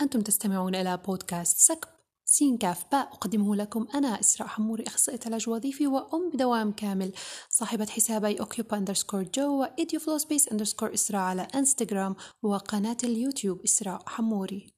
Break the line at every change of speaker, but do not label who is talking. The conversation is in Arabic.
أنتم تستمعون إلى بودكاست سكب. سين كاف باء أقدمه لكم أنا إسراء حموري أخصائية علاج وظيفي وأم بدوام كامل صاحبة حسابي occupa underscore jo و edu flow space underscore إسراء على إنستغرام وقناة اليوتيوب إسراء حموري.